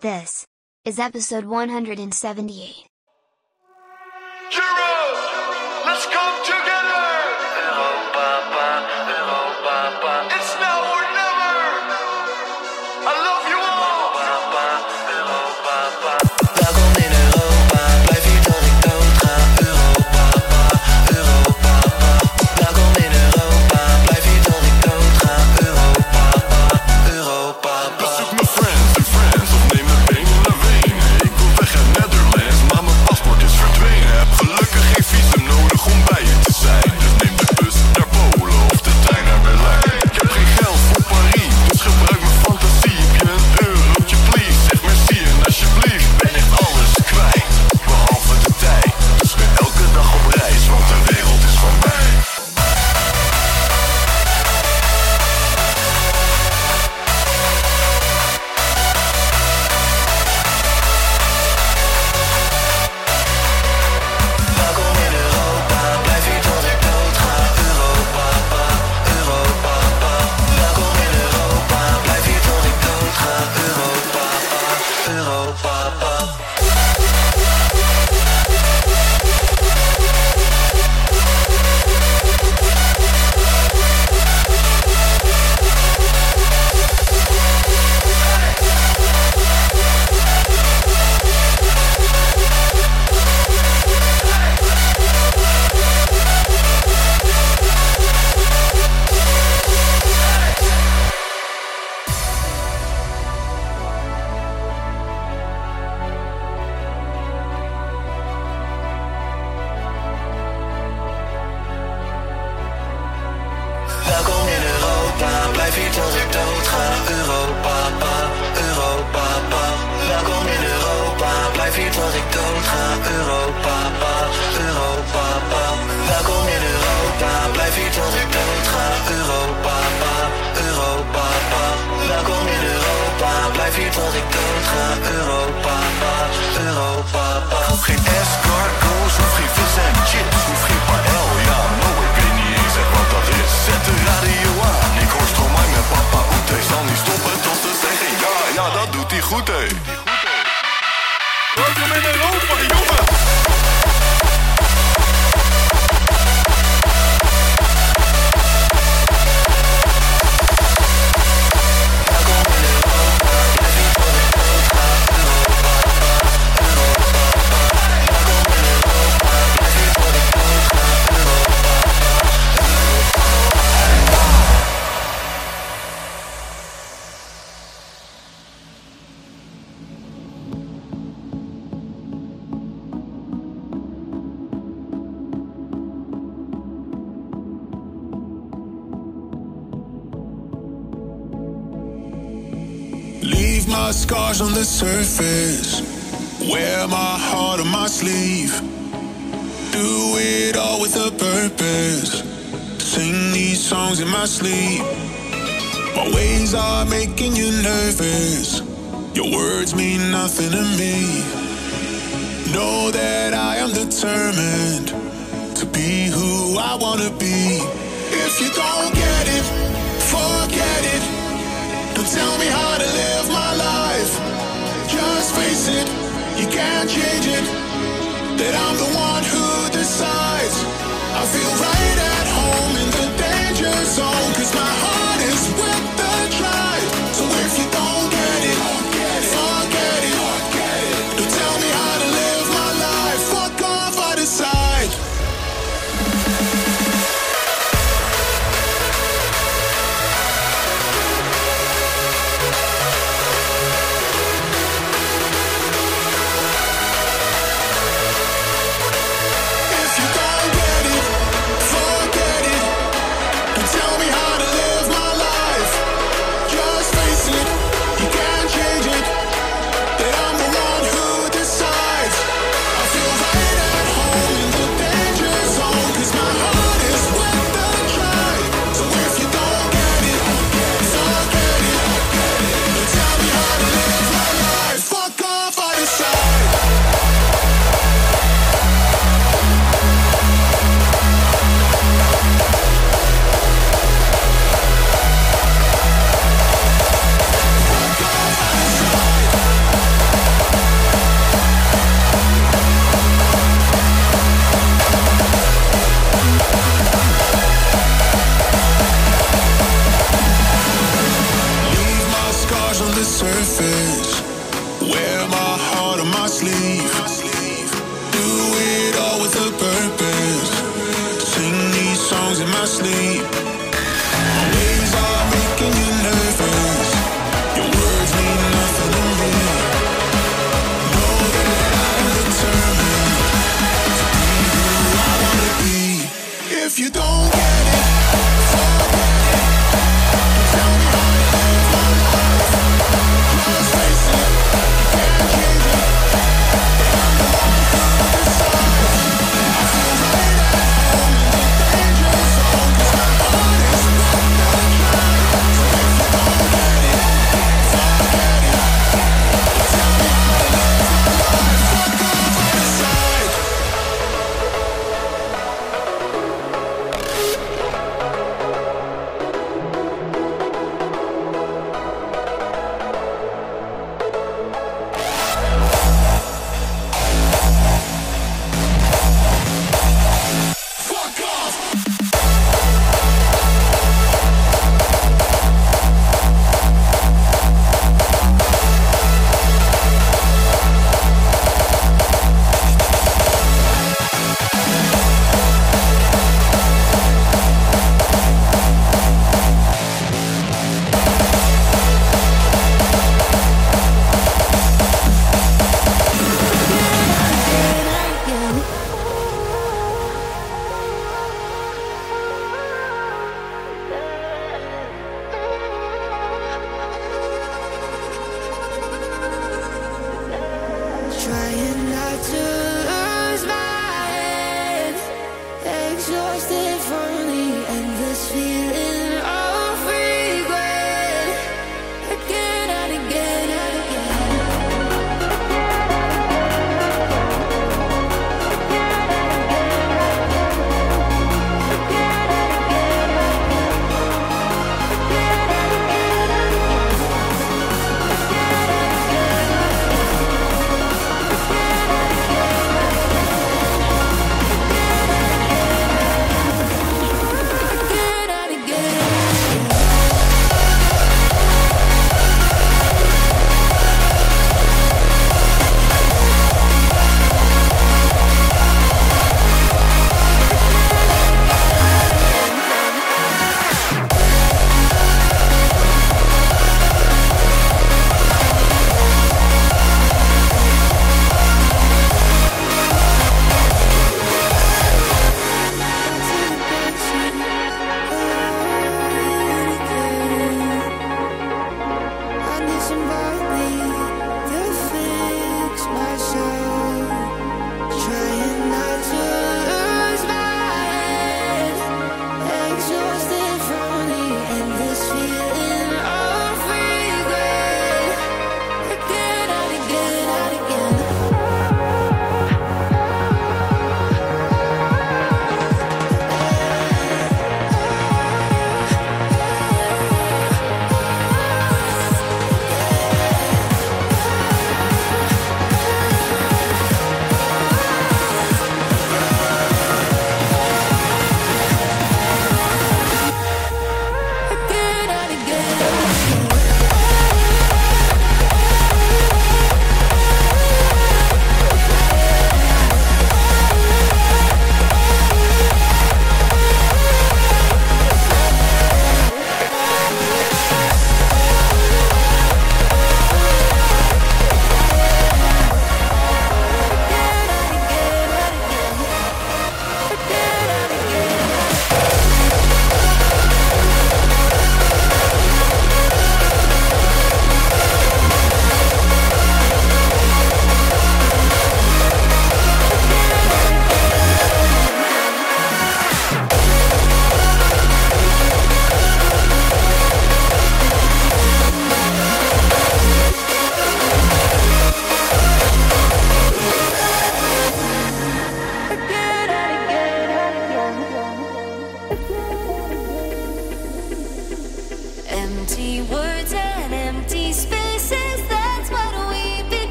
This is episode 178. Heroes, let's come together! Thank you. with a purpose. Sing these songs in my sleep. My ways are making you nervous. Your words mean nothing to me. Know that I am determined to be who I wanna be. If you don't get it, forget it. Don't tell me how to live my life. Just face it, you can't change it that I'm the one who decides. I feel right at home in the danger zone, my heart is with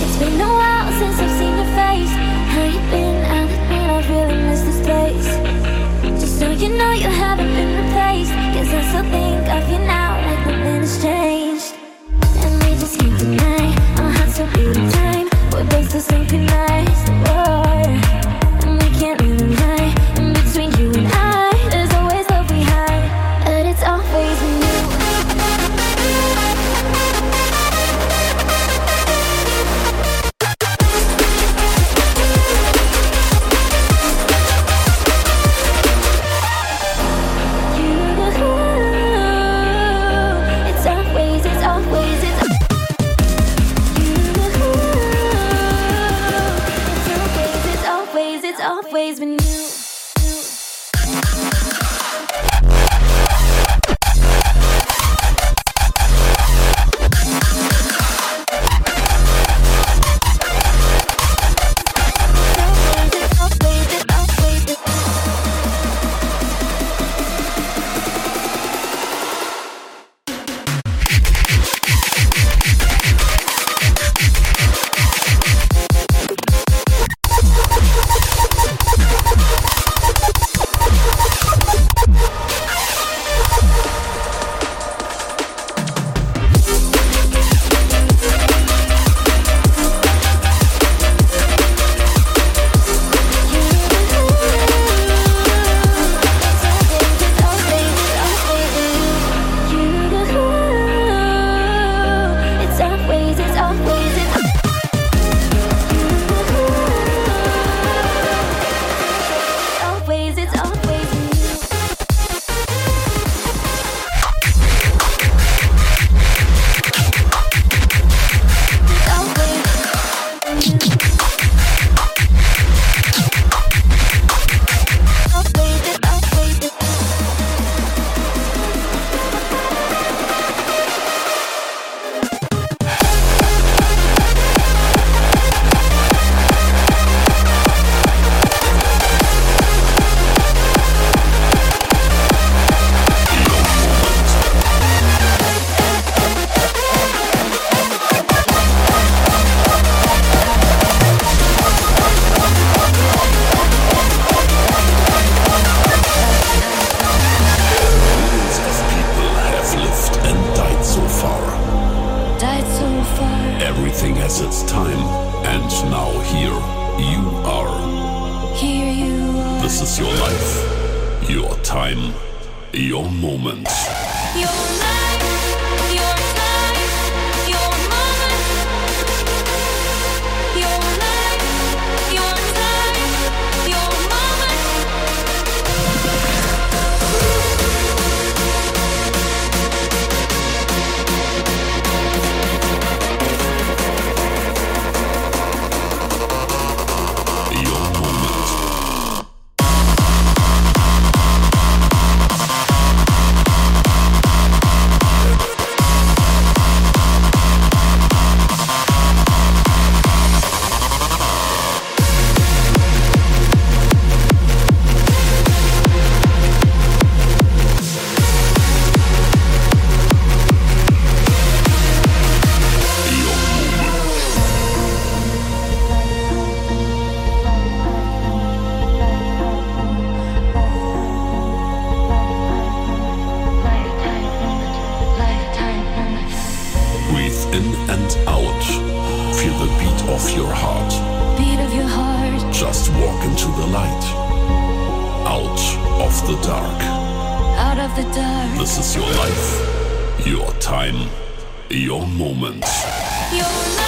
It's been a while since I've seen your face. How you been? I really miss this place. Just so you know you haven't been I still think of you now like nothing has changed. And we just can't deny our hearts beat time. We're both. Whoa. moment. You're light, out of the dark. Out of the dark. This is your life, your time, your moment. Your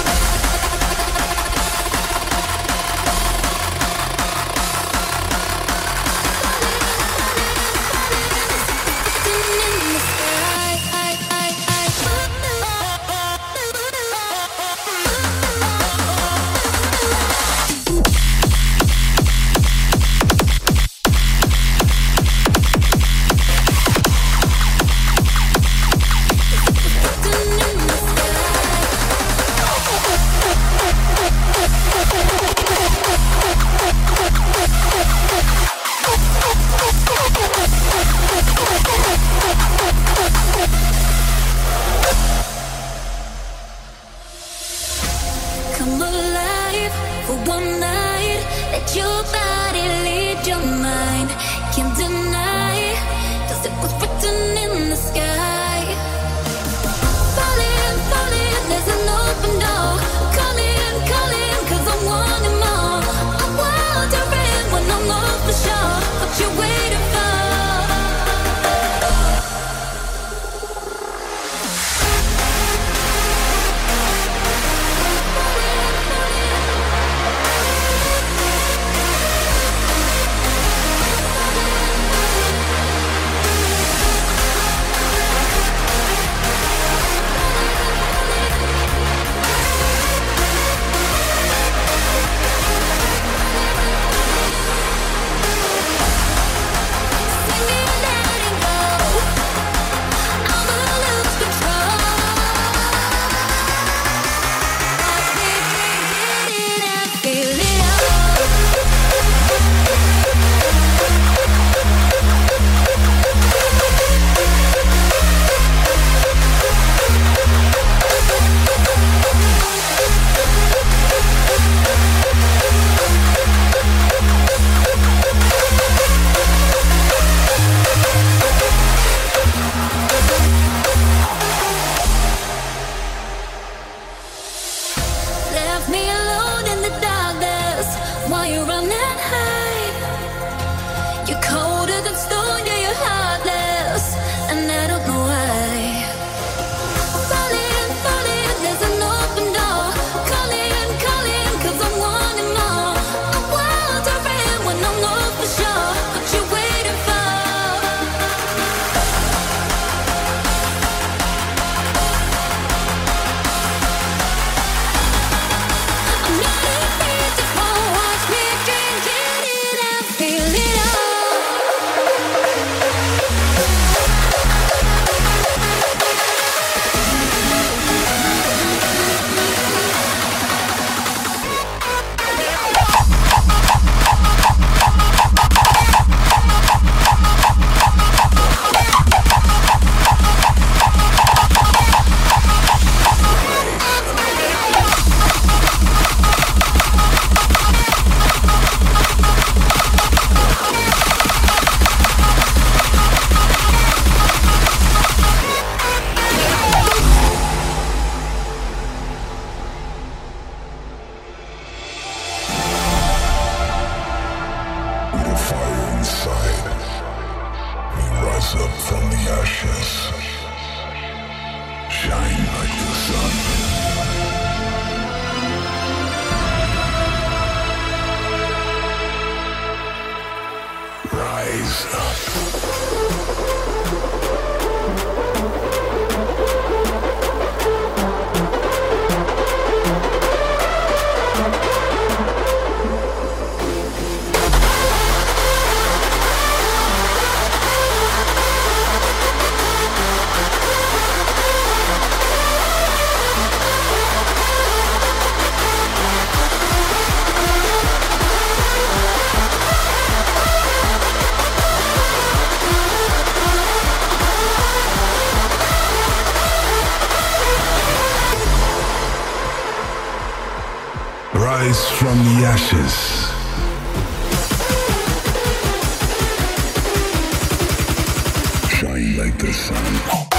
up from the ashes. Shine like the sun. Rise up. rise from the ashes. Shine like the sun.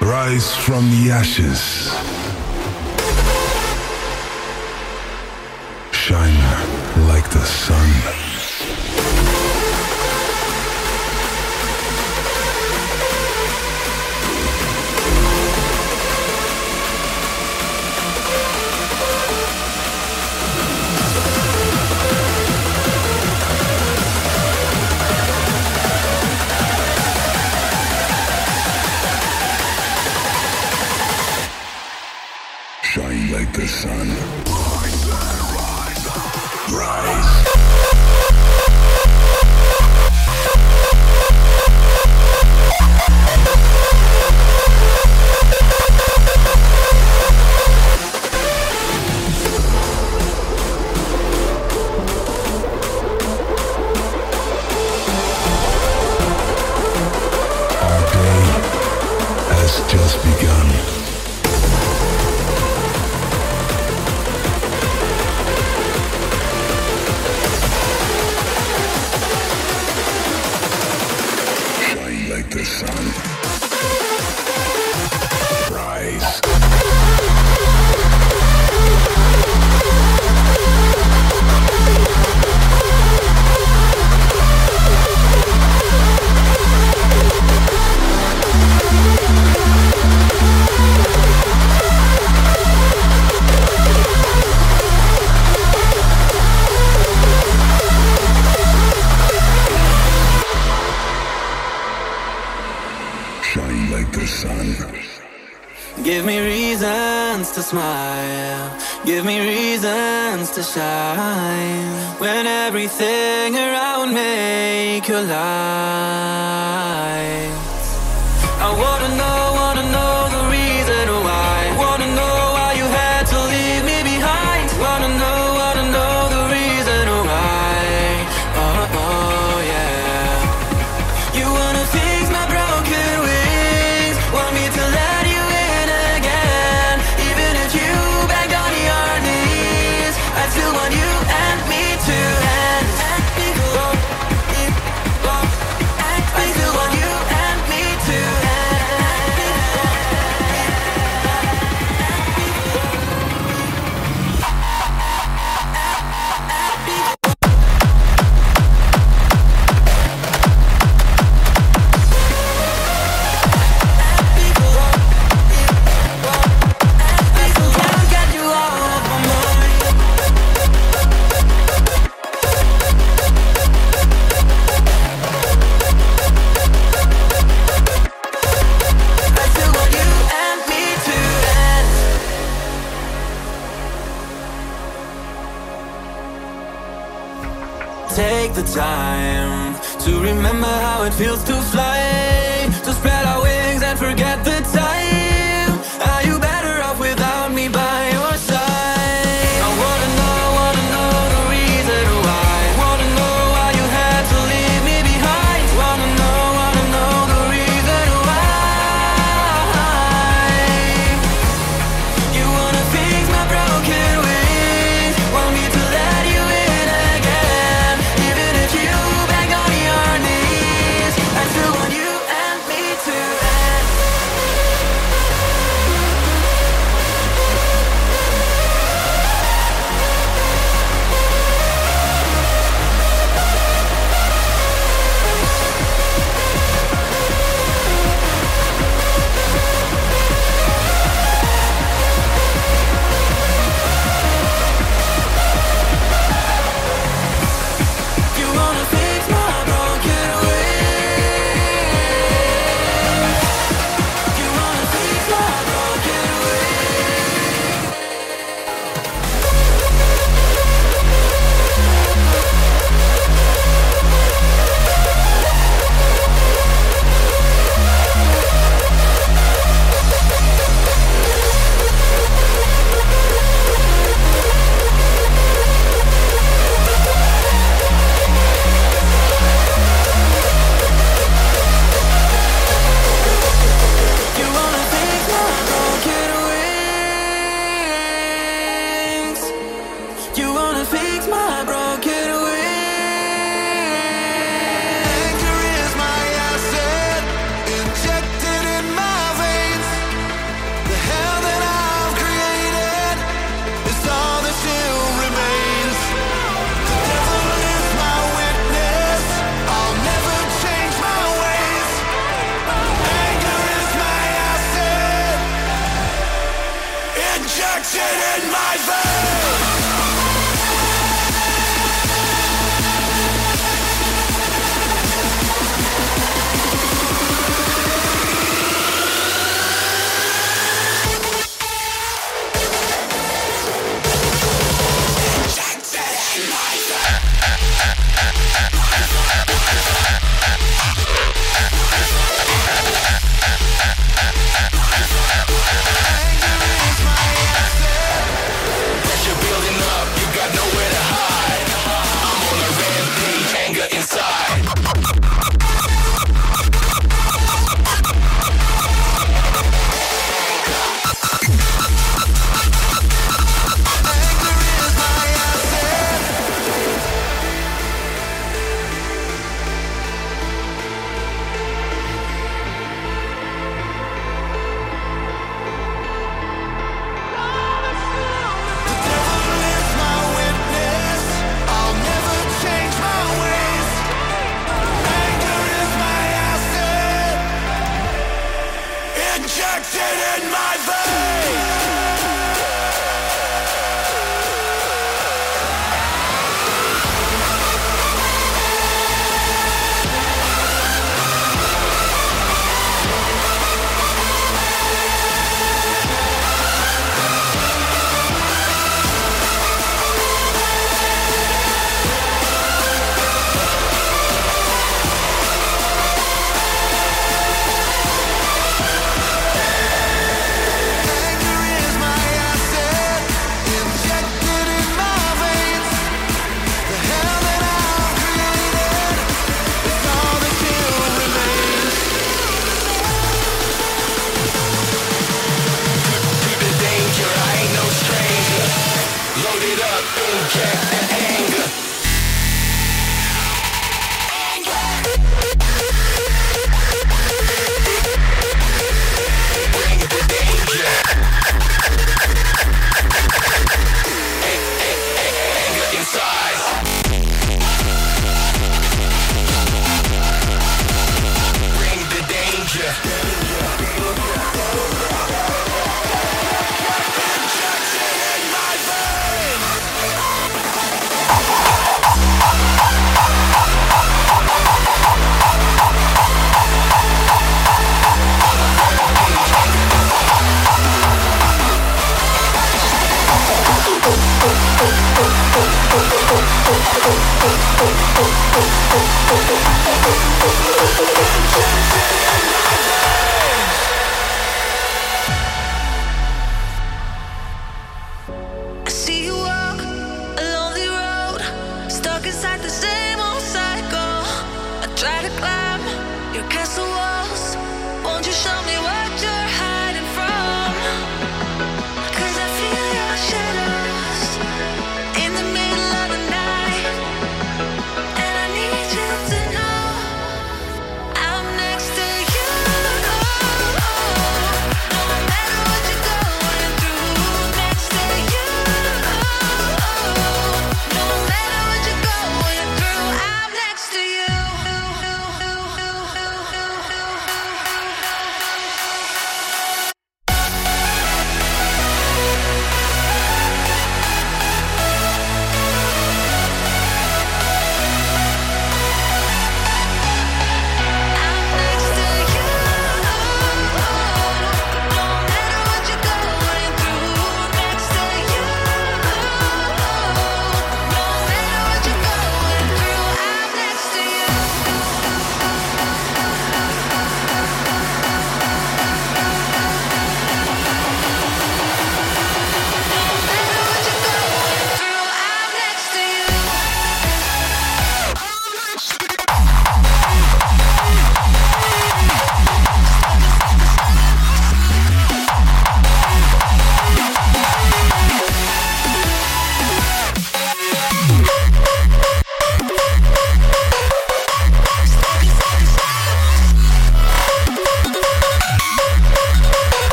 Rise from the ashes. Shine like the sun. alive.